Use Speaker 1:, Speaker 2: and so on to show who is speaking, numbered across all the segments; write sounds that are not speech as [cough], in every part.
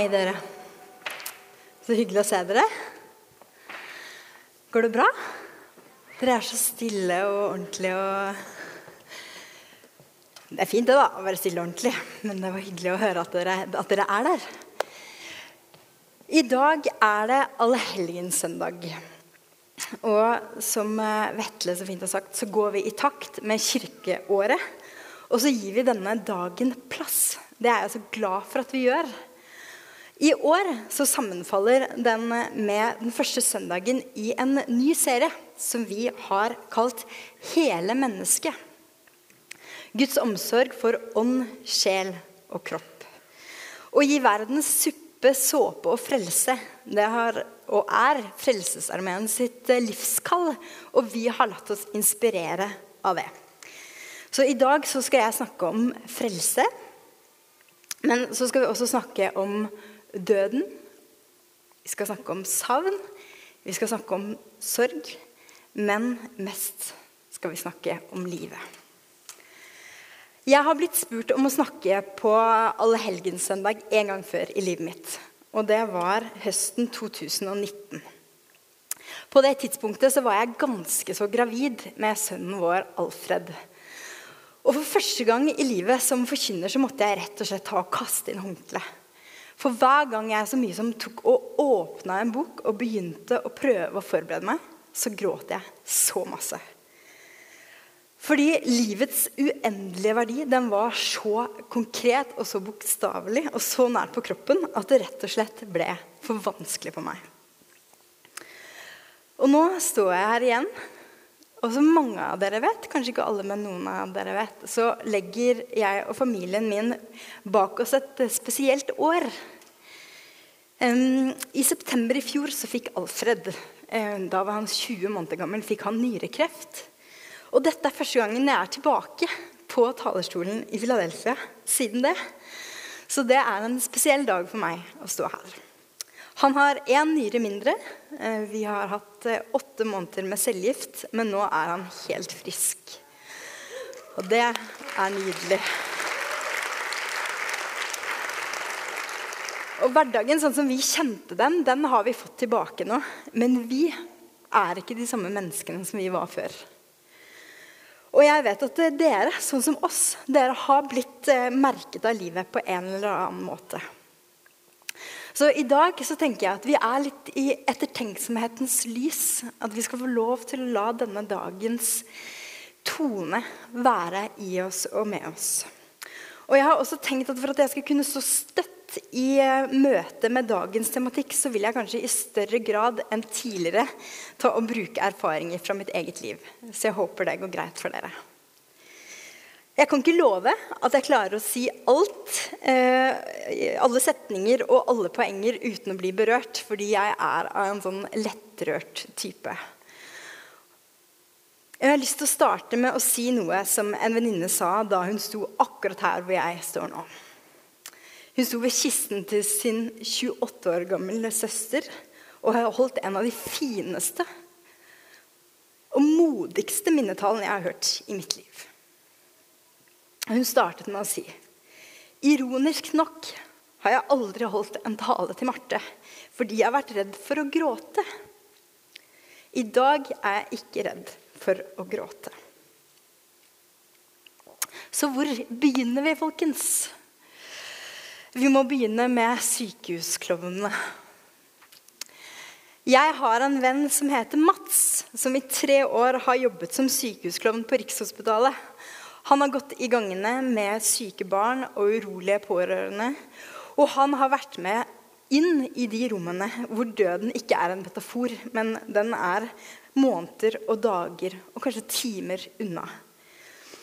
Speaker 1: Hei, dere. Så hyggelig å se dere. Går det bra? Dere er så stille og ordentlige og Det er fint det da, å være stille og ordentlig, men det var hyggelig å høre at dere, at dere er der. I dag er det allehelgenssøndag. Og som eh, Vetle så fint har sagt, så går vi i takt med kirkeåret. Og så gir vi denne dagen plass. Det er jeg så glad for at vi gjør. I år så sammenfaller den med den første søndagen i en ny serie som vi har kalt Hele mennesket. Guds omsorg for ånd, sjel og kropp. Å gi verdens suppe, såpe og frelse, det har, og er Frelsesarmeen sitt livskall. Og vi har latt oss inspirere av det. Så i dag så skal jeg snakke om frelse. Men så skal vi også snakke om døden. Vi skal snakke om savn. Vi skal snakke om sorg. Men mest skal vi snakke om livet. Jeg har blitt spurt om å snakke på allehelgenssøndag en gang før i livet mitt. Og det var høsten 2019. På det tidspunktet så var jeg ganske så gravid med sønnen vår Alfred. Og for første gang i livet som forkynner så måtte jeg rett og slett ta og kaste inn håndkleet. For hver gang jeg så mye som tok og åpna en bok og begynte å prøve å forberede meg, så gråt jeg så masse. Fordi livets uendelige verdi den var så konkret og så bokstavelig og så nært på kroppen at det rett og slett ble for vanskelig for meg. Og nå står jeg her igjen og som mange av dere vet, kanskje ikke alle, men noen av dere vet, så legger jeg og familien min bak oss et spesielt år. I september i fjor så fikk Alfred, um, da var han 20 måneder gammel, fikk han nyrekreft. Og dette er første gangen jeg er tilbake på talerstolen i Philadelphia siden det. Så det er en spesiell dag for meg å stå her. Han har én nyre mindre. Eh, vi har hatt eh, åtte måneder med cellegift, men nå er han helt frisk. Og det er nydelig. Og hverdagen sånn som vi kjente den, den har vi fått tilbake nå. Men vi er ikke de samme menneskene som vi var før. Og jeg vet at dere, sånn som oss, dere har blitt eh, merket av livet på en eller annen måte. Så i dag så tenker jeg at vi er litt i ettertenksomhetens lys. At vi skal få lov til å la denne dagens tone være i oss og med oss. Og jeg har også tenkt at For at jeg skal kunne stå støtt i eh, møte med dagens tematikk, så vil jeg kanskje i større grad enn tidligere ta og bruke erfaringer fra mitt eget liv. Så jeg håper det går greit for dere. Jeg kan ikke love at jeg klarer å si alt, eh, alle setninger og alle poenger uten å bli berørt, fordi jeg er av en sånn lettrørt type. Jeg har lyst til å starte med å si noe som en venninne sa da hun sto akkurat her hvor jeg står nå. Hun sto ved kisten til sin 28 år gamle søster og har holdt en av de fineste og modigste minnetalene jeg har hørt i mitt liv. Hun startet med å si Ironisk nok har jeg aldri holdt en tale til Marte fordi jeg har vært redd for å gråte. I dag er jeg ikke redd for å gråte. Så hvor begynner vi, folkens? Vi må begynne med sykehusklovnene. Jeg har en venn som heter Mats, som i tre år har jobbet som sykehusklovn på Rikshospitalet. Han har gått i gangene med syke barn og urolige pårørende. Og han har vært med inn i de rommene hvor døden ikke er en metafor, men den er måneder og dager og kanskje timer unna.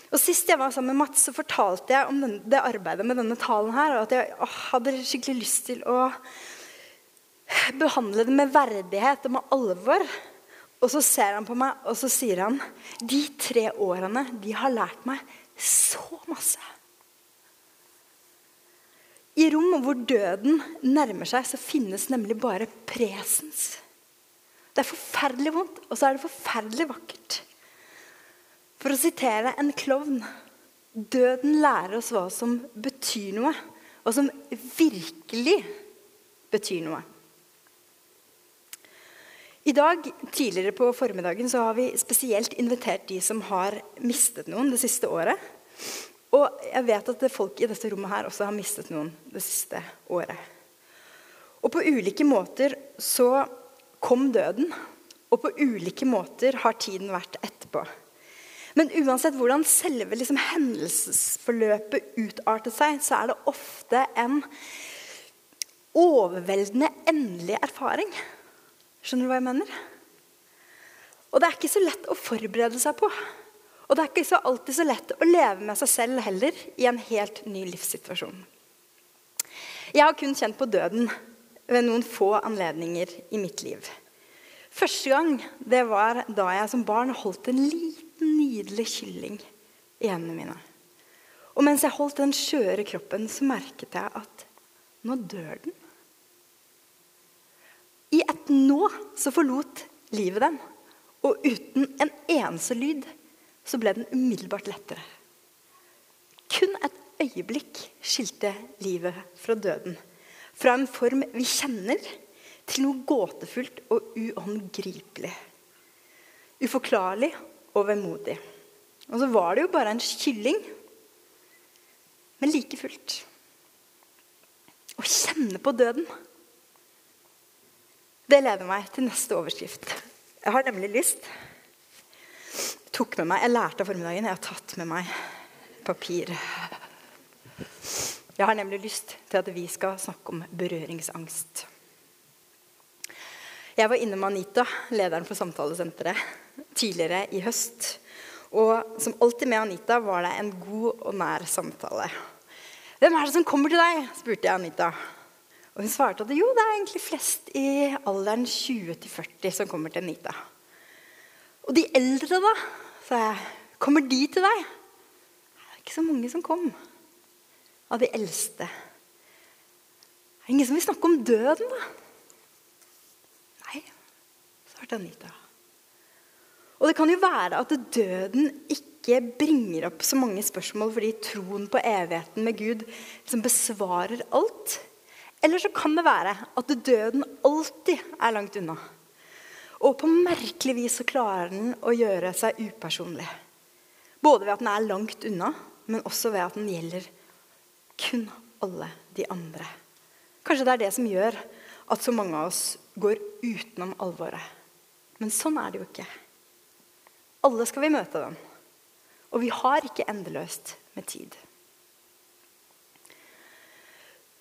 Speaker 1: Og Sist jeg var sammen med Mats, så fortalte jeg om den, det arbeidet med denne talen. her, og At jeg å, hadde skikkelig lyst til å behandle det med verdighet og med alvor. Og så ser han på meg, og så sier han de tre årene de har lært meg så masse. I rom hvor døden nærmer seg, så finnes nemlig bare presens. Det er forferdelig vondt, og så er det forferdelig vakkert. For å sitere en klovn døden lærer oss hva som betyr noe, og som virkelig betyr noe. I dag tidligere på formiddagen så har vi spesielt invitert de som har mistet noen det siste året. Og jeg vet at folk i dette rommet her også har mistet noen det siste året. Og på ulike måter så kom døden. Og på ulike måter har tiden vært etterpå. Men uansett hvordan selve liksom hendelsesforløpet utartet seg, så er det ofte en overveldende endelig erfaring. Skjønner du hva jeg mener? Og det er ikke så lett å forberede seg på. Og det er ikke så alltid så lett å leve med seg selv heller i en helt ny livssituasjon. Jeg har kun kjent på døden ved noen få anledninger i mitt liv. Første gang det var da jeg som barn holdt en liten nydelig kylling i hendene mine. Og mens jeg holdt den skjøre kroppen, så merket jeg at nå dør den. I et nå så forlot livet den. Og uten en eneste lyd så ble den umiddelbart lettere. Kun et øyeblikk skilte livet fra døden. Fra en form vi kjenner, til noe gåtefullt og uhåndgripelig. Uforklarlig og vemodig. Og så var det jo bare en kylling, men like fullt. Å kjenne på døden, det leder meg til neste overskrift. Jeg har nemlig lyst tok med meg, Jeg lærte av formiddagen. Jeg har tatt med meg papir. Jeg har nemlig lyst til at vi skal snakke om berøringsangst. Jeg var inne med Anita, lederen for samtalesenteret, tidligere i høst. Og som alltid med Anita var det en god og nær samtale. 'Hvem er det som kommer til deg?' spurte jeg Anita. Og hun svarte at jo, det er egentlig flest i alderen 20-40 som kommer til Anita. Og de eldre, da? sa jeg. Kommer de til deg? Det er ikke så mange som kom. Av de eldste. Det er ingen som vil snakke om døden, da. Nei, svarte Anita. Og det kan jo være at døden ikke bringer opp så mange spørsmål fordi troen på evigheten med Gud liksom besvarer alt. Eller så kan det være at døden alltid er langt unna. Og på merkelig vis så klarer den å gjøre seg upersonlig. Både ved at den er langt unna, men også ved at den gjelder kun alle de andre. Kanskje det er det som gjør at så mange av oss går utenom alvoret. Men sånn er det jo ikke. Alle skal vi møte dem. Og vi har ikke endeløst med tid.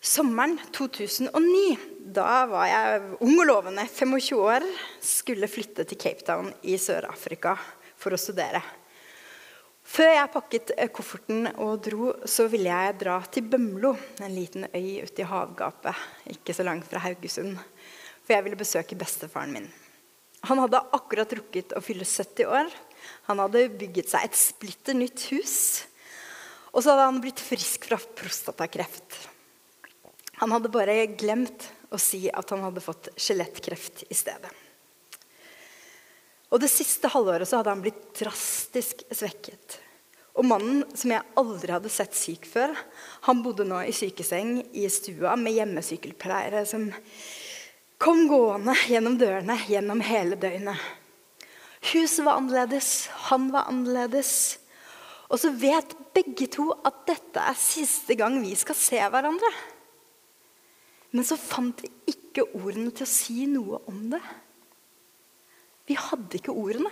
Speaker 1: Sommeren 2009, da var jeg ung og lovende, 25 år, skulle flytte til Cape Town i Sør-Afrika for å studere. Før jeg pakket eh, kofferten og dro, så ville jeg dra til Bømlo, en liten øy ute i havgapet, ikke så langt fra Haugesund. For jeg ville besøke bestefaren min. Han hadde akkurat rukket å fylle 70 år. Han hadde bygget seg et splitter nytt hus. Og så hadde han blitt frisk fra prostatakreft. Han hadde bare glemt å si at han hadde fått skjelettkreft i stedet. Og Det siste halvåret så hadde han blitt drastisk svekket. Og mannen som jeg aldri hadde sett syk før, han bodde nå i sykeseng i stua med hjemmesykepleiere som kom gående gjennom dørene gjennom hele døgnet. Huset var annerledes, han var annerledes. Og så vet begge to at dette er siste gang vi skal se hverandre. Men så fant vi ikke ordene til å si noe om det. Vi hadde ikke ordene.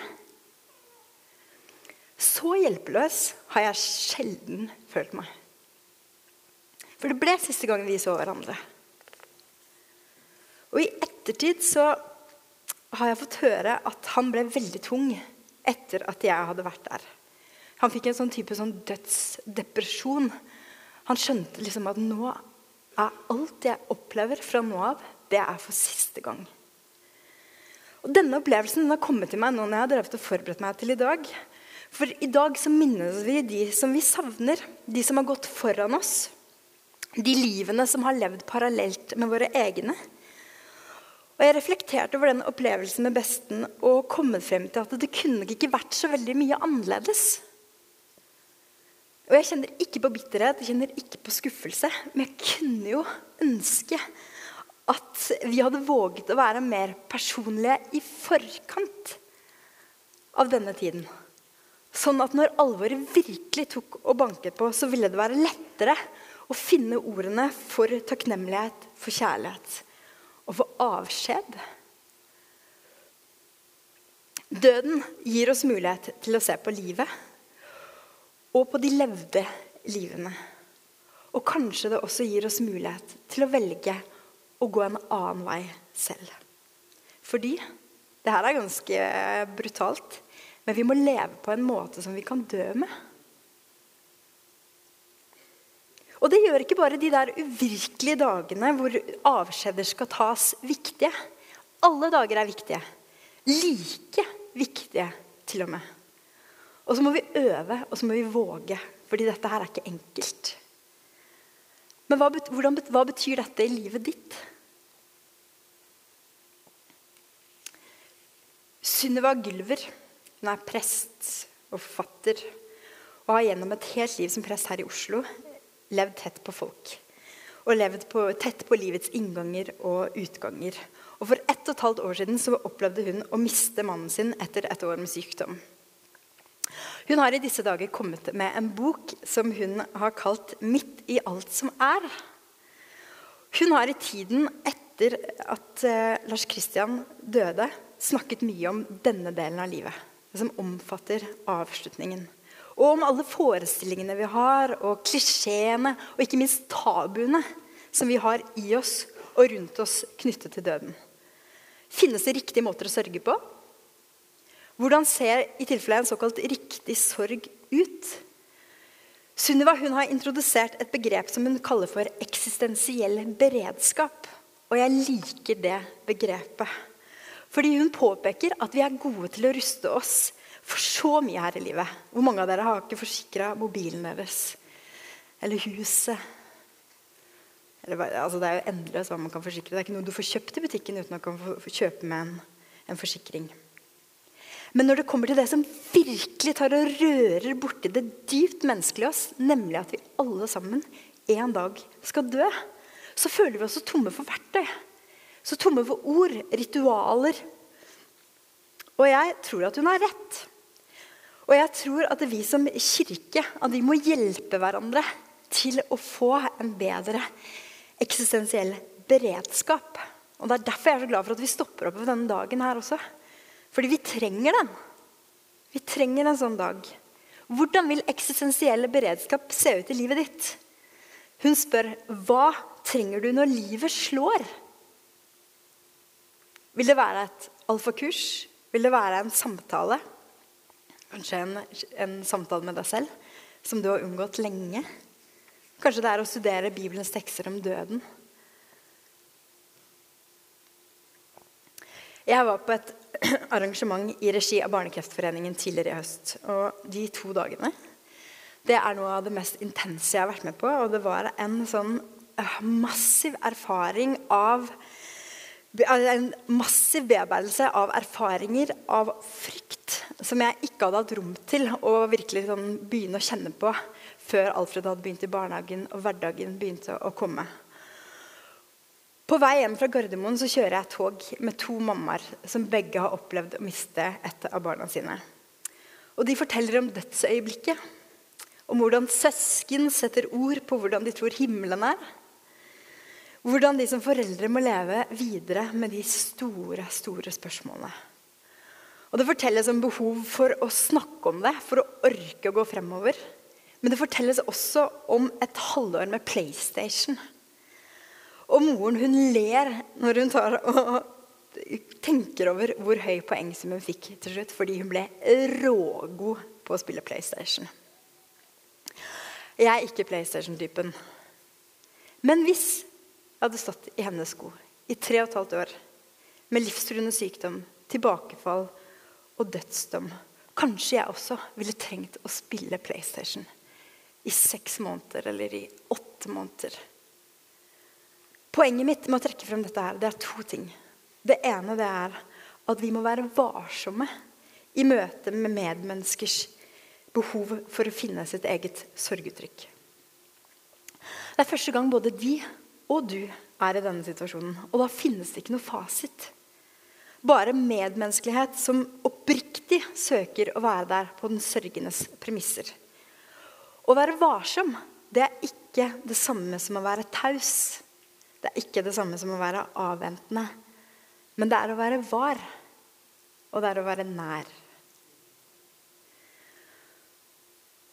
Speaker 1: Så hjelpeløs har jeg sjelden følt meg. For det ble siste gang vi så hverandre. Og i ettertid så har jeg fått høre at han ble veldig tung etter at jeg hadde vært der. Han fikk en sånn type sånn dødsdepresjon. Han skjønte liksom at nå er alt jeg opplever fra nå av, det er for siste gang. Og Denne opplevelsen den har kommet til meg nå når jeg har drevet og forberedt meg til i dag. For i dag så minnes vi de som vi savner, de som har gått foran oss. De livene som har levd parallelt med våre egne. Og Jeg reflekterte over den opplevelsen med besten og kommet frem til at det kunne ikke vært så veldig mye annerledes. Og Jeg kjenner ikke på bitterhet, jeg kjenner ikke på skuffelse, men jeg kunne jo ønske at vi hadde våget å være mer personlige i forkant av denne tiden. Sånn at når alvoret virkelig tok og banket på, så ville det være lettere å finne ordene for takknemlighet, for kjærlighet og få avskjed. Døden gir oss mulighet til å se på livet og på de levde livene. Og kanskje det også gir oss mulighet til å velge å gå en annen vei selv. Fordi det her er ganske brutalt, men vi må leve på en måte som vi kan dø med. Og det gjør ikke bare de der uvirkelige dagene hvor avskjeder skal tas, viktige. Alle dager er viktige. Like viktige, til og med. Og så må vi øve, og så må vi våge. Fordi dette her er ikke enkelt. Men hva, hvordan, hva betyr dette i livet ditt? Sunniva Gylver hun er prest og forfatter og har gjennom et helt liv som prest her i Oslo levd tett på folk. Og levd på, tett på livets innganger og utganger. Og For ett og et halvt år siden så opplevde hun å miste mannen sin etter et år med sykdom. Hun har i disse dager kommet med en bok som hun har kalt 'Midt i alt som er'. Hun har i tiden etter at uh, Lars Kristian døde, snakket mye om denne delen av livet. Som omfatter avslutningen. Og om alle forestillingene vi har, og klisjeene, og ikke minst tabuene som vi har i oss og rundt oss knyttet til døden. Finnes det riktige måter å sørge på? Hvordan ser i tilfelle en såkalt riktig sorg ut? Sunniva hun har introdusert et begrep som hun kaller for eksistensiell beredskap. Og jeg liker det begrepet. Fordi hun påpeker at vi er gode til å ruste oss for så mye her i livet. Hvor mange av dere har ikke forsikra mobilen deres? Eller huset? Eller, altså det er jo endeløst hva man kan forsikre. Det er ikke noe du får kjøpt i butikken uten å få kjøpe med en, en forsikring. Men når det kommer til det som virkelig tar og rører borti det dypt menneskelige oss, nemlig at vi alle sammen en dag skal dø, så føler vi oss så tomme for verktøy. Så tomme for ord, ritualer. Og jeg tror at hun har rett. Og jeg tror at vi som kirke at vi må hjelpe hverandre til å få en bedre eksistensiell beredskap. Og Det er derfor jeg er så glad for at vi stopper opp ved denne dagen her også. Fordi vi trenger den. Vi trenger en sånn dag. Hvordan vil eksistensiell beredskap se ut i livet ditt? Hun spør hva trenger du når livet slår? Vil det være et alfakurs? Vil det være en samtale? Kanskje en, en, samtale med deg selv som du har unngått lenge? Kanskje det er å studere Bibelens tekster om døden? Jeg var på et [clears throat] arrangement i regi av Barnekreftforeningen tidligere i høst. Og de to dagene det er noe av det mest intense jeg har vært med på. Og det var en sånn uh, massiv erfaring av En massiv bearbeidelse av erfaringer av frykt som jeg ikke hadde hatt rom til å virkelig sånn begynne å kjenne på før Alfred hadde begynt i barnehagen og hverdagen begynte å komme. På vei hjem fra Gardermoen så kjører jeg tog med to mammaer som begge har opplevd å miste et av barna sine. Og De forteller om dødsøyeblikket, om hvordan søsken setter ord på hvordan de tror himmelen er. Hvordan de som foreldre må leve videre med de store, store spørsmålene. Og Det fortelles om behov for å snakke om det, for å orke å gå fremover. Men det fortelles også om et halvår med PlayStation og moren hun ler når hun tar og tenker over hvor høy poengsum hun fikk til slutt, fordi hun ble rågod på å spille PlayStation. Jeg er ikke PlayStation-typen. Men hvis jeg hadde stått i hennes sko i tre og et halvt år med livstruende sykdom, tilbakefall og dødsdom Kanskje jeg også ville trengt å spille PlayStation i seks måneder eller i åtte måneder. Poenget mitt med å trekke frem dette her, det er to ting. Det ene det er at vi må være varsomme i møte med medmenneskers behov for å finne sitt eget sorguttrykk. Det er første gang både de og du er i denne situasjonen. Og da finnes det ikke noe fasit. Bare medmenneskelighet som oppriktig søker å være der på den sørgendes premisser. Å være varsom det er ikke det samme som å være taus. Det er ikke det samme som å være avventende. Men det er å være var, og det er å være nær.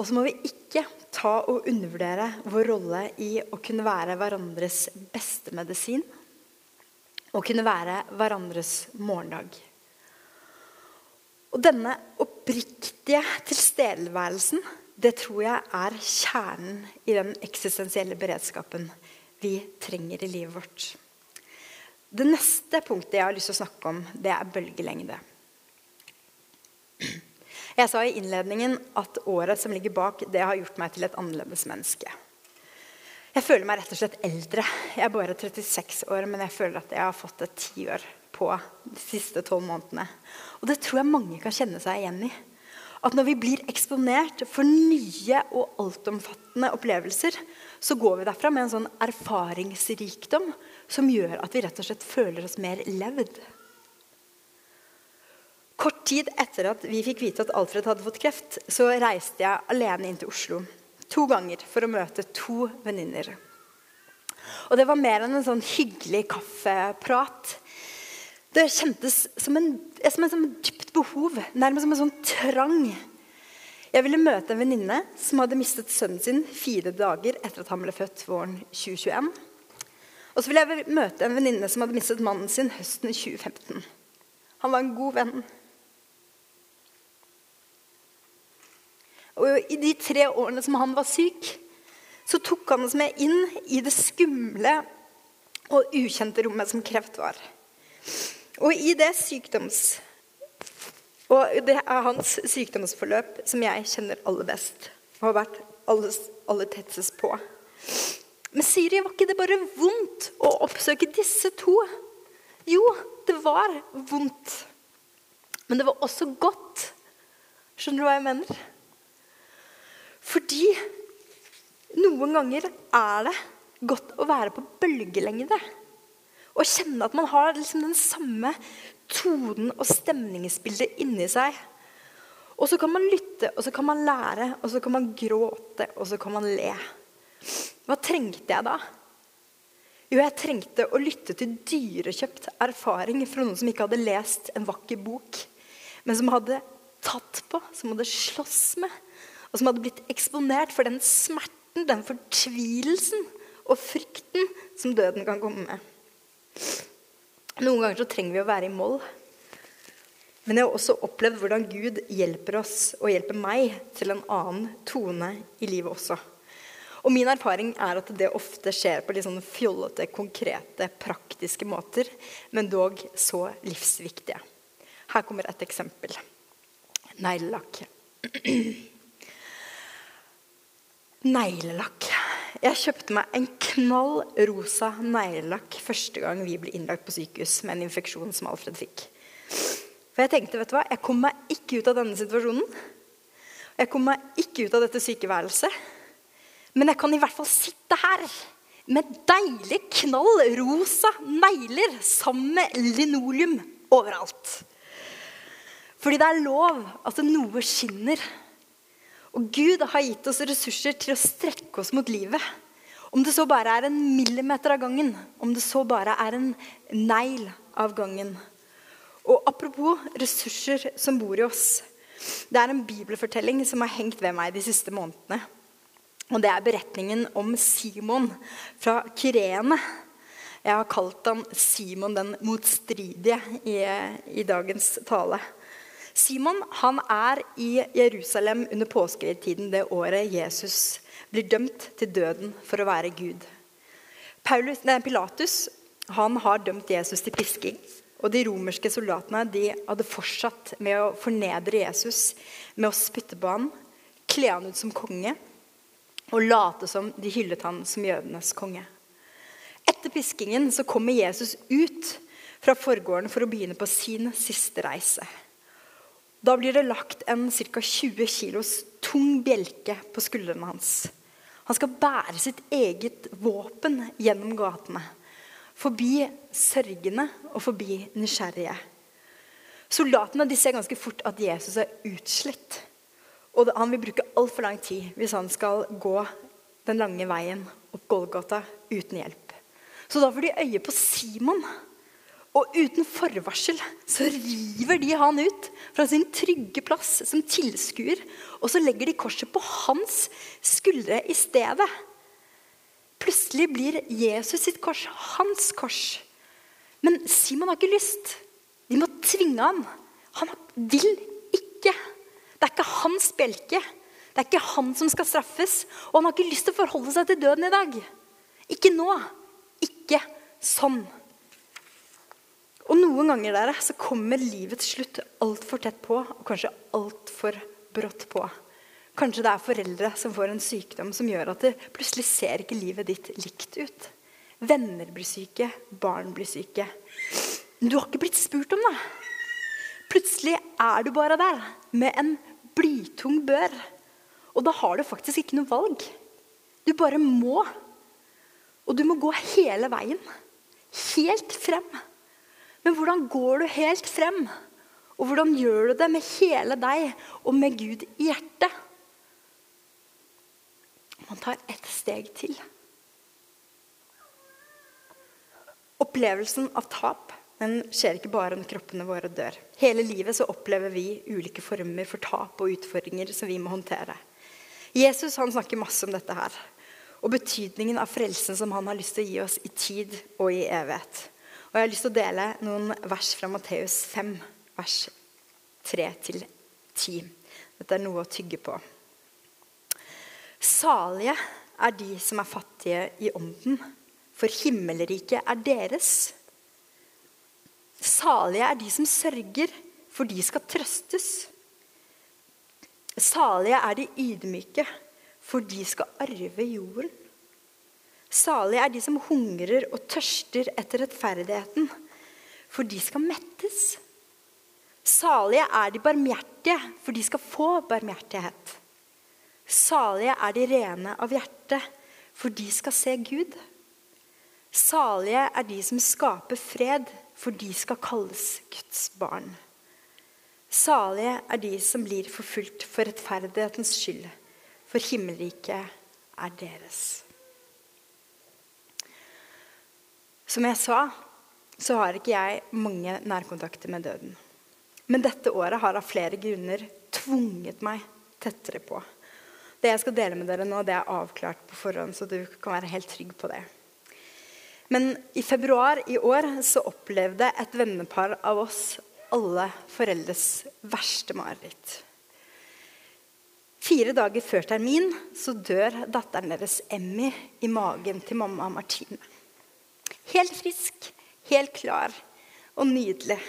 Speaker 1: Og så må vi ikke ta og undervurdere vår rolle i å kunne være hverandres beste medisin. Og kunne være hverandres morgendag. Og denne oppriktige tilstedeværelsen det tror jeg er kjernen i den eksistensielle beredskapen vi trenger i livet vårt. Det neste punktet jeg har lyst til å snakke om, det er bølgelengde. Jeg sa i innledningen at året som ligger bak, det har gjort meg til et annerledes menneske. Jeg føler meg rett og slett eldre. Jeg er bare 36 år, men jeg føler at jeg har fått et tiår på de siste tolv månedene. Og det tror jeg mange kan kjenne seg igjen i. At når vi blir eksponert for nye og altomfattende opplevelser, så går vi derfra med en sånn erfaringsrikdom som gjør at vi rett og slett føler oss mer levd. Kort tid etter at vi fikk vite at Alfred hadde fått kreft, så reiste jeg alene inn til Oslo to ganger for å møte to venninner. Og det var mer enn en sånn hyggelig kaffeprat. Det kjentes som en, som en sånn dypt behov, nærmest som en sånn trang. Jeg ville møte en venninne som hadde mistet sønnen sin fire dager etter at han ble født våren 2021. Og så ville jeg møte en venninne som hadde mistet mannen sin høsten 2015. Han var en god venn. Og i de tre årene som han var syk, så tok han oss med inn i det skumle og ukjente rommet som kreft var. Og i det sykdoms... Og det er hans sykdomsforløp som jeg kjenner aller best og har vært aller, aller tettest på. Men Siri, var ikke det bare vondt å oppsøke disse to? Jo, det var vondt. Men det var også godt. Skjønner du hva jeg mener? Fordi noen ganger er det godt å være på bølgelengde. Og kjenne at man har liksom den samme tonen og stemningsbildet inni seg. Og så kan man lytte, og så kan man lære, og så kan man gråte, og så kan man le. Hva trengte jeg da? Jo, jeg trengte å lytte til dyrekjøpt erfaring fra noen som ikke hadde lest en vakker bok, men som hadde tatt på, som hadde slåss med, og som hadde blitt eksponert for den smerten, den fortvilelsen og frykten som døden kan komme med. Noen ganger så trenger vi å være i moll. Men jeg har også opplevd hvordan Gud hjelper oss og hjelper meg til en annen tone i livet også. Og min erfaring er at det ofte skjer på litt sånn fjollete, konkrete, praktiske måter, men dog så livsviktige. Her kommer et eksempel. Neglelakk. [clears throat] Neglelakk. Jeg kjøpte meg en knall rosa neglelakk første gang vi ble innlagt på sykehus med en infeksjon som Alfred fikk. For jeg tenkte, vet du hva, jeg kommer meg ikke ut av denne situasjonen. Jeg kommer meg ikke ut av dette sykeværelset. Men jeg kan i hvert fall sitte her med deilig knall rosa negler sammen med linoleum overalt. Fordi det er lov at noe skinner og Gud har gitt oss ressurser til å strekke oss mot livet. Om det så bare er en millimeter av gangen, om det så bare er en negl av gangen. Og apropos ressurser som bor i oss. Det er en bibelfortelling som har hengt ved meg de siste månedene. Og det er beretningen om Simon fra Kyrene. Jeg har kalt han Simon den motstridige i, i dagens tale. Simon han er i Jerusalem under påskehøytiden det året Jesus blir dømt til døden for å være Gud. Paulus, nei, Pilatus han har dømt Jesus til pisking. Og de romerske soldatene de hadde fortsatt med å fornedre Jesus med å spytte på ham, kle han ut som konge og late som de hyllet han som jødenes konge. Etter piskingen så kommer Jesus ut fra forgården for å begynne på sin siste reise. Da blir det lagt en ca. 20 kilos tung bjelke på skuldrene hans. Han skal bære sitt eget våpen gjennom gatene. Forbi sørgende og forbi nysgjerrige. Soldatene de ser ganske fort at Jesus er utslitt. Og han vil bruke altfor lang tid hvis han skal gå den lange veien opp Golgata uten hjelp. Så da får de øye på Simon. Og uten forvarsel så river de han ut fra sin trygge plass som tilskuer. Og så legger de korset på hans skuldre i stedet. Plutselig blir Jesus sitt kors hans kors. Men Simon har ikke lyst. De må tvinge ham. Han vil ikke. Det er ikke hans bjelke. Det er ikke han som skal straffes. Og han har ikke lyst til å forholde seg til døden i dag. Ikke nå. Ikke sånn. Og noen ganger der, så kommer livets slutt altfor tett på, og kanskje altfor brått på. Kanskje det er foreldre som får en sykdom som gjør at det plutselig ser ikke livet ditt likt ut. Venner blir syke, barn blir syke. Men du har ikke blitt spurt om det. Plutselig er du bare der med en blytung bør. Og da har du faktisk ikke noe valg. Du bare må. Og du må gå hele veien. Helt frem. Men hvordan går du helt frem? Og hvordan gjør du det med hele deg og med Gud i hjertet? Man tar ett steg til. Opplevelsen av tap den skjer ikke bare når kroppene våre dør. Hele livet så opplever vi ulike former for tap og utfordringer som vi må håndtere. Jesus han snakker masse om dette her. Og betydningen av frelsen som han har lyst til å gi oss i tid og i evighet. Og Jeg har lyst til å dele noen vers fra Matteus 5, vers 3-10. Dette er noe å tygge på. Salige er de som er fattige i ånden, for himmelriket er deres. Salige er de som sørger, for de skal trøstes. Salige er de ydmyke, for de skal arve jorden. Salige er de som hungrer og tørster etter rettferdigheten, for de skal mettes. Salige er de barmhjertige, for de skal få barmhjertighet. Salige er de rene av hjerte, for de skal se Gud. Salige er de som skaper fred, for de skal kalles Guds barn. Salige er de som blir forfulgt for rettferdighetens skyld, for himmelriket er deres. Som jeg sa, så har ikke jeg mange nærkontakter med døden. Men dette året har av flere grunner tvunget meg tettere på. Det jeg skal dele med dere nå, det er avklart på forhånd, så du kan være helt trygg på det. Men i februar i år så opplevde et vennepar av oss alle foreldres verste mareritt. Fire dager før termin så dør datteren deres Emmy i magen til mamma Martine. Helt frisk, helt klar og nydelig.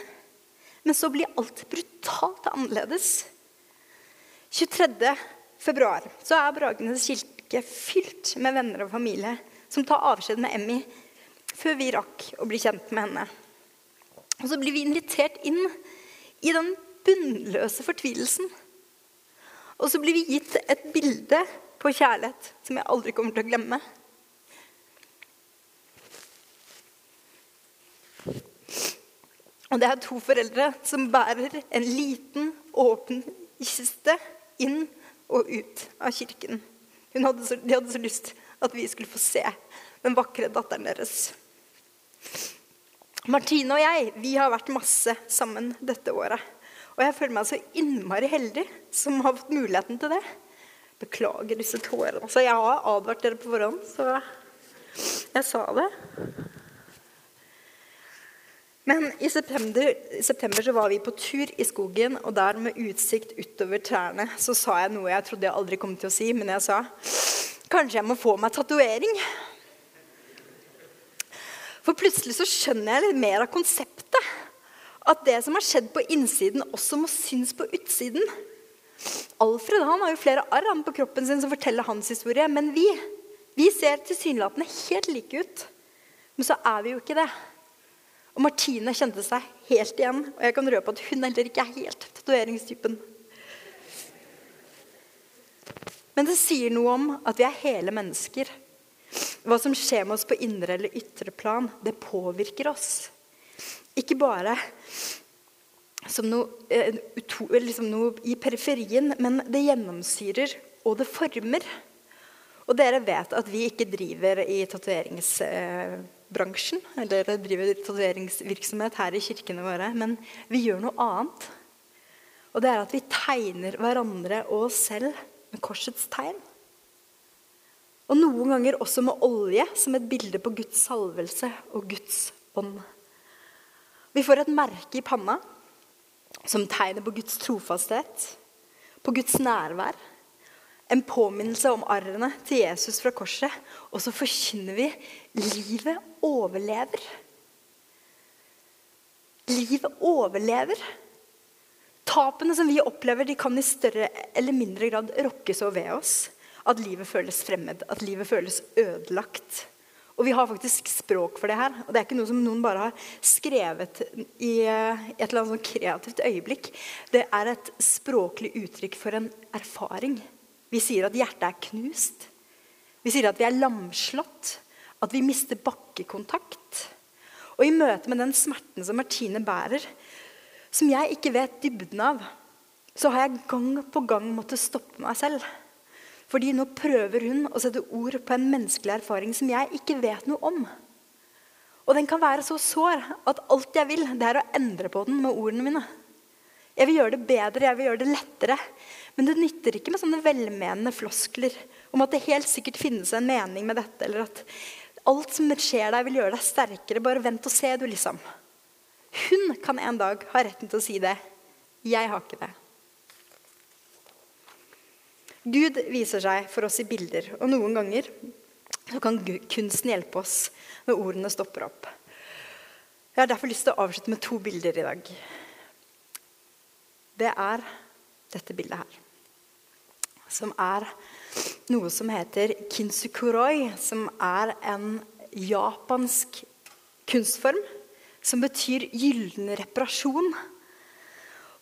Speaker 1: Men så blir alt brutalt annerledes. 23. februar er Bragenes kirke fylt med venner og familie som tar avskjed med Emmy før vi rakk å bli kjent med henne. Og så blir vi invitert inn i den bunnløse fortvilelsen. Og så blir vi gitt et bilde på kjærlighet som jeg aldri kommer til å glemme. Og det er to foreldre som bærer en liten, åpen kiste inn og ut av kirken. Hadde så, de hadde så lyst at vi skulle få se den vakre datteren deres. Martine og jeg vi har vært masse sammen dette året. Og jeg føler meg så innmari heldig som har fått muligheten til det. Beklager disse tårene. Altså, jeg har advart dere på forhånd, så jeg sa det. Men i september, i september, så var vi på tur i skogen, og der med utsikt utover trærne så sa jeg noe jeg trodde jeg aldri kom til å si, men jeg sa kanskje jeg må få meg tatovering. For plutselig så skjønner jeg litt mer av konseptet. At det som har skjedd på innsiden, også må synes på utsiden. Alfred han har jo flere arr på kroppen sin som forteller hans historie. Men vi, vi ser tilsynelatende helt like ut. Men så er vi jo ikke det. Og Martine kjente seg helt igjen, og jeg kan røpe at hun heller ikke er helt tatoveringstypen. Men det sier noe om at vi er hele mennesker. Hva som skjer med oss på indre eller ytre plan, det påvirker oss. Ikke bare som noe, eh, liksom noe i periferien, men det gjennomsyrer, og det former. Og dere vet at vi ikke driver i tatoveringsbransjen, eller driver tatoveringsvirksomhet her i kirkene våre, men vi gjør noe annet. Og det er at vi tegner hverandre og oss selv med korsets tegn. Og noen ganger også med olje, som et bilde på Guds salvelse og Guds ånd. Vi får et merke i panna som tegner på Guds trofasthet, på Guds nærvær en påminnelse om arrene til Jesus fra korset. Og så forkynner vi livet overlever. Livet overlever. Tapene som vi opplever, de kan i større eller mindre grad rokkes over ved oss at livet føles fremmed, at livet føles ødelagt. Og vi har faktisk språk for det her. Og det er ikke noe som noen bare har skrevet i et eller annet kreativt øyeblikk. Det er et språklig uttrykk for en erfaring. Vi sier at hjertet er knust. Vi sier at vi er lamslått. At vi mister bakkekontakt. Og i møte med den smerten som Martine bærer, som jeg ikke vet dybden av, så har jeg gang på gang måttet stoppe meg selv. Fordi nå prøver hun å sette ord på en menneskelig erfaring som jeg ikke vet noe om. Og den kan være så sår at alt jeg vil, det er å endre på den med ordene mine. Jeg vil gjøre det bedre, jeg vil gjøre det lettere. Men det nytter ikke med sånne velmenende floskler om at det helt sikkert finnes en mening med dette, eller at alt som skjer deg, vil gjøre deg sterkere. Bare vent og se, du, liksom. Hun kan en dag ha retten til å si det. Jeg har ikke det. Gud viser seg for oss i bilder, og noen ganger kan kunsten hjelpe oss når ordene stopper opp. Jeg har derfor lyst til å avslutte med to bilder i dag. Det er dette bildet her som er noe som heter kinsukuroi, som er en japansk kunstform som betyr gyllen reparasjon.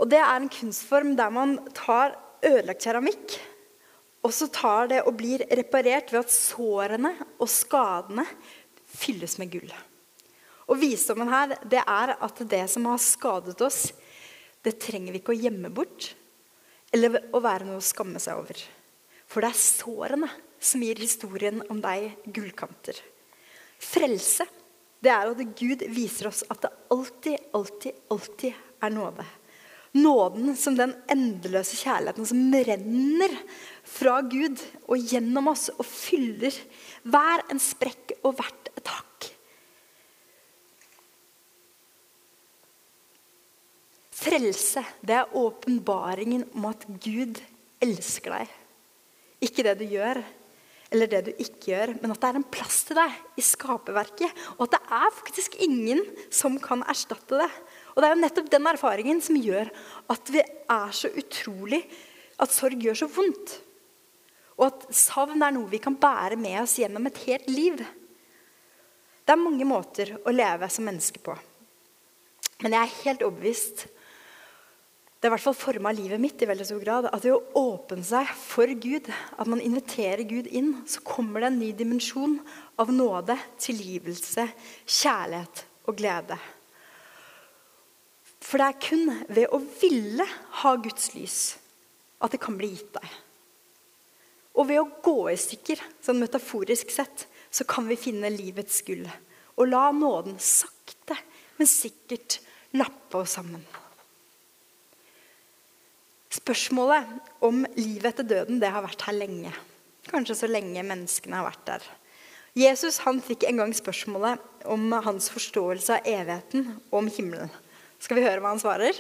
Speaker 1: Og Det er en kunstform der man tar ødelagt keramikk, og så tar det og blir reparert ved at sårene og skadene fylles med gull. Og Visdommen her det er at det som har skadet oss, det trenger vi ikke å gjemme bort eller å være noe å skamme seg over. For det er sårene som gir historien om deg gullkanter. Frelse det er at Gud viser oss at det alltid, alltid, alltid er nåde. Nåden som den endeløse kjærligheten som renner fra Gud og gjennom oss og fyller hver en sprekk og hvert et hakk. Frelse, det er åpenbaringen om at Gud elsker deg. Ikke det du gjør, eller det du ikke gjør, men at det er en plass til deg i skaperverket. Og at det er faktisk ingen som kan erstatte det. Og det er jo nettopp den erfaringen som gjør at vi er så utrolig At sorg gjør så vondt. Og at savn er noe vi kan bære med oss gjennom et helt liv. Det er mange måter å leve som menneske på. Men jeg er helt overbevist det har i hvert fall forma livet mitt i veldig stor grad. At det å åpne seg for Gud, at man inviterer Gud inn, så kommer det en ny dimensjon av nåde, tilgivelse, kjærlighet og glede. For det er kun ved å ville ha Guds lys at det kan bli gitt deg. Og ved å gå i stykker, sånn metaforisk sett, så kan vi finne livets gull. Og la nåden sakte, men sikkert lappe oss sammen. Spørsmålet om livet etter døden det har vært her lenge. Kanskje så lenge menneskene har vært der. Jesus han fikk en gang spørsmålet om hans forståelse av evigheten og om himmelen. Skal vi høre hva han svarer?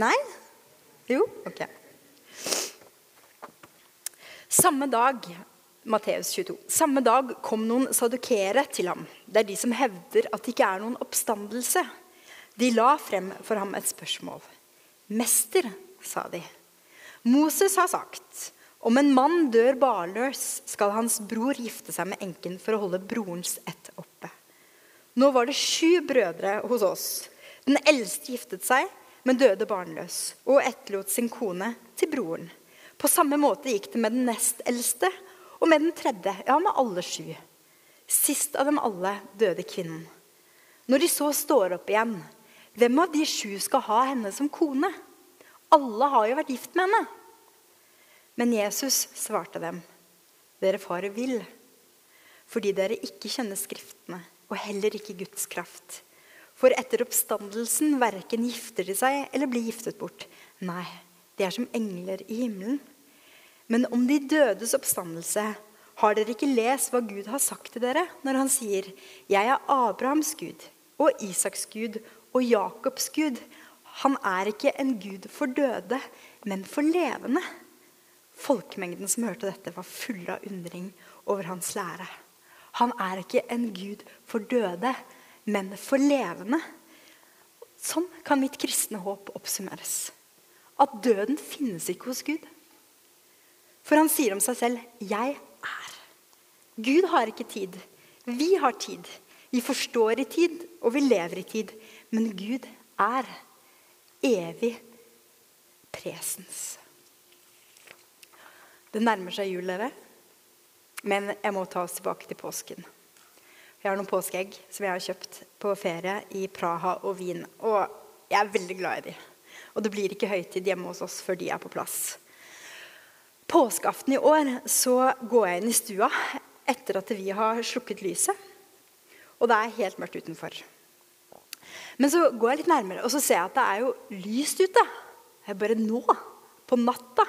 Speaker 1: Nei? Jo? Ok. Samme dag Matteus 22. Samme dag kom noen sadukere til ham. Det er de som hevder at det ikke er noen oppstandelse. De la frem for ham et spørsmål. 'Mester', sa de. Moses har sagt om en mann dør barnløs, skal hans bror gifte seg med enken for å holde brorens ett oppe. Nå var det sju brødre hos oss. Den eldste giftet seg, men døde barnløs, og etterlot sin kone til broren. På samme måte gikk det med den nest eldste og med den tredje, ja, med alle sju. Sist av dem alle døde kvinnen. Når de så står opp igjen, hvem av de sju skal ha henne som kone? Alle har jo vært gift med henne. Men Jesus svarte dem, dere farer vill, fordi dere ikke kjenner Skriftene og heller ikke Guds kraft. For etter oppstandelsen verken gifter de seg eller blir giftet bort. Nei, de er som engler i himmelen. Men om de dødes oppstandelse, har dere ikke lest hva Gud har sagt til dere når han sier, 'Jeg er Abrahams Gud og Isaks Gud og Jakobs Gud'. Han er ikke en Gud for døde, men for levende. Folkemengden som hørte dette, var fulle av undring over hans lære. Han er ikke en Gud for døde, men for levende. Sånn kan mitt kristne håp oppsummeres. At døden finnes ikke hos Gud. For han sier om seg selv 'Jeg er'. Gud har ikke tid. Vi har tid. Vi forstår i tid, og vi lever i tid. Men Gud er evig presens. Det nærmer seg jul, dere. Men jeg må ta oss tilbake til påsken. Jeg har noen påskeegg som jeg har kjøpt på ferie i Praha og Wien. Og jeg er veldig glad i dem. Og det blir ikke høytid hjemme hos oss før de er på plass. Påskeaften i år så går jeg inn i stua etter at vi har slukket lyset. Og det er helt mørkt utenfor. Men så går jeg litt nærmere, og så ser jeg at det er jo lyst ute. Det er bare nå, på natta.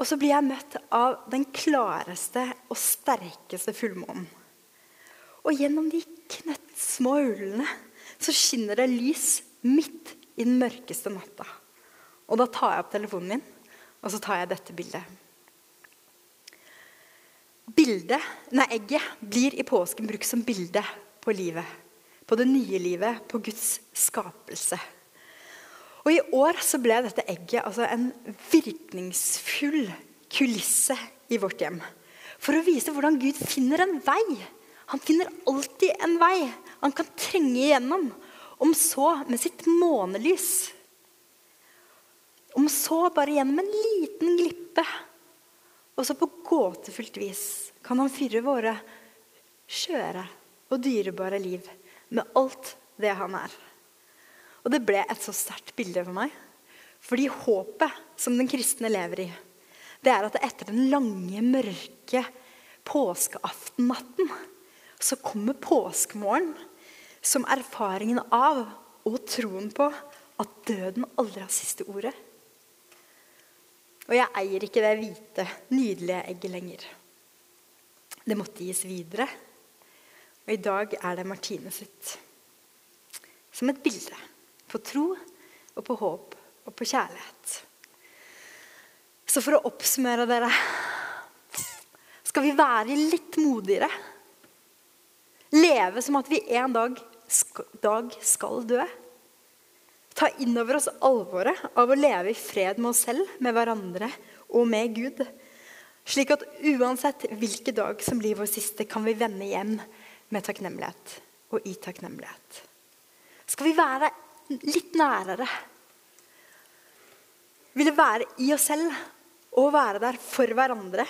Speaker 1: Og så blir jeg møtt av den klareste og sterkeste fullmånen. Og gjennom de knøttsmå hullene så skinner det lys midt i den mørkeste natta. Og da tar jeg opp telefonen min, og så tar jeg dette bildet. Bildet, nei, Egget blir i påsken brukt som bilde på livet. På det nye livet, på Guds skapelse. Og I år så ble dette egget altså en virkningsfull kulisse i vårt hjem. For å vise hvordan Gud finner en vei. Han finner alltid en vei han kan trenge igjennom. Om så med sitt månelys. Om så bare gjennom en liten glippe. Og så på gåtefullt vis kan han fyre våre skjøre og dyrebare liv med alt det han er. Og det ble et så sterkt bilde for meg. Fordi håpet som den kristne lever i, det er at etter den lange, mørke påskeaftennatten så kommer påskemorgen som erfaringen av og troen på at døden aldri har siste ordet. Og jeg eier ikke det hvite, nydelige egget lenger. Det måtte gis videre. Og i dag er det Martine sitt. Som et bilde på tro og på håp og på kjærlighet. Så for å oppsummere dere Skal vi være litt modigere? Leve som at vi en dag, dag skal dø? Ta inn over oss alvoret av å leve i fred med oss selv, med hverandre og med Gud. Slik at uansett hvilken dag som blir vår siste, kan vi vende hjem med takknemlighet og i takknemlighet. Skal vi være litt nærere. Ville være i oss selv og være der for hverandre.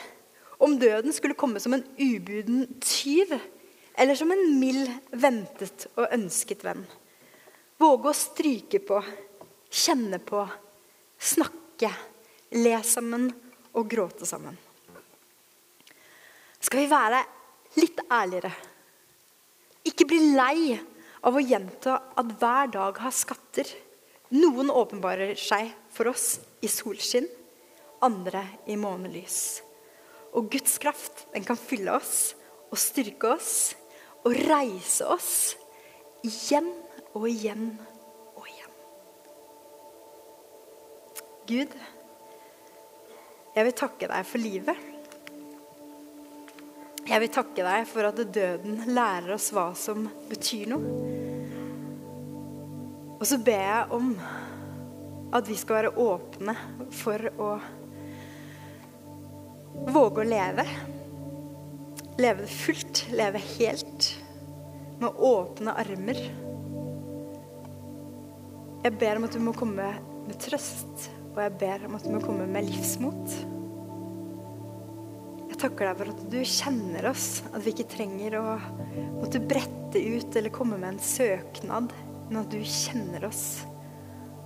Speaker 1: Om døden skulle komme som en ubuden tyv eller som en mild, ventet og ønsket venn. Våge å stryke på, kjenne på, snakke, le sammen og gråte sammen. Skal vi være litt ærligere? Ikke bli lei av å gjenta at hver dag har skatter. Noen åpenbarer seg for oss i solskinn, andre i månelys. Og Guds kraft den kan fylle oss og styrke oss og reise oss igjen og igjen og igjen. Gud, jeg vil takke deg for livet. Jeg vil takke deg for at døden lærer oss hva som betyr noe. Og så ber jeg om at vi skal være åpne for å våge å leve. Leve fullt, leve helt, med åpne armer. Jeg ber om at du må komme med trøst Og jeg ber om at du må komme med livsmot. Takker deg for at du kjenner oss, at vi ikke trenger å måtte brette ut eller komme med en søknad, men at du kjenner oss.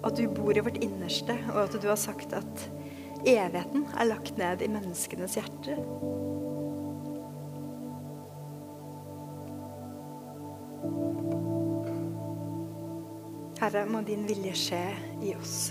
Speaker 1: At du bor i vårt innerste, og at du har sagt at evigheten er lagt ned i menneskenes hjerter. Herre, må din vilje skje i oss.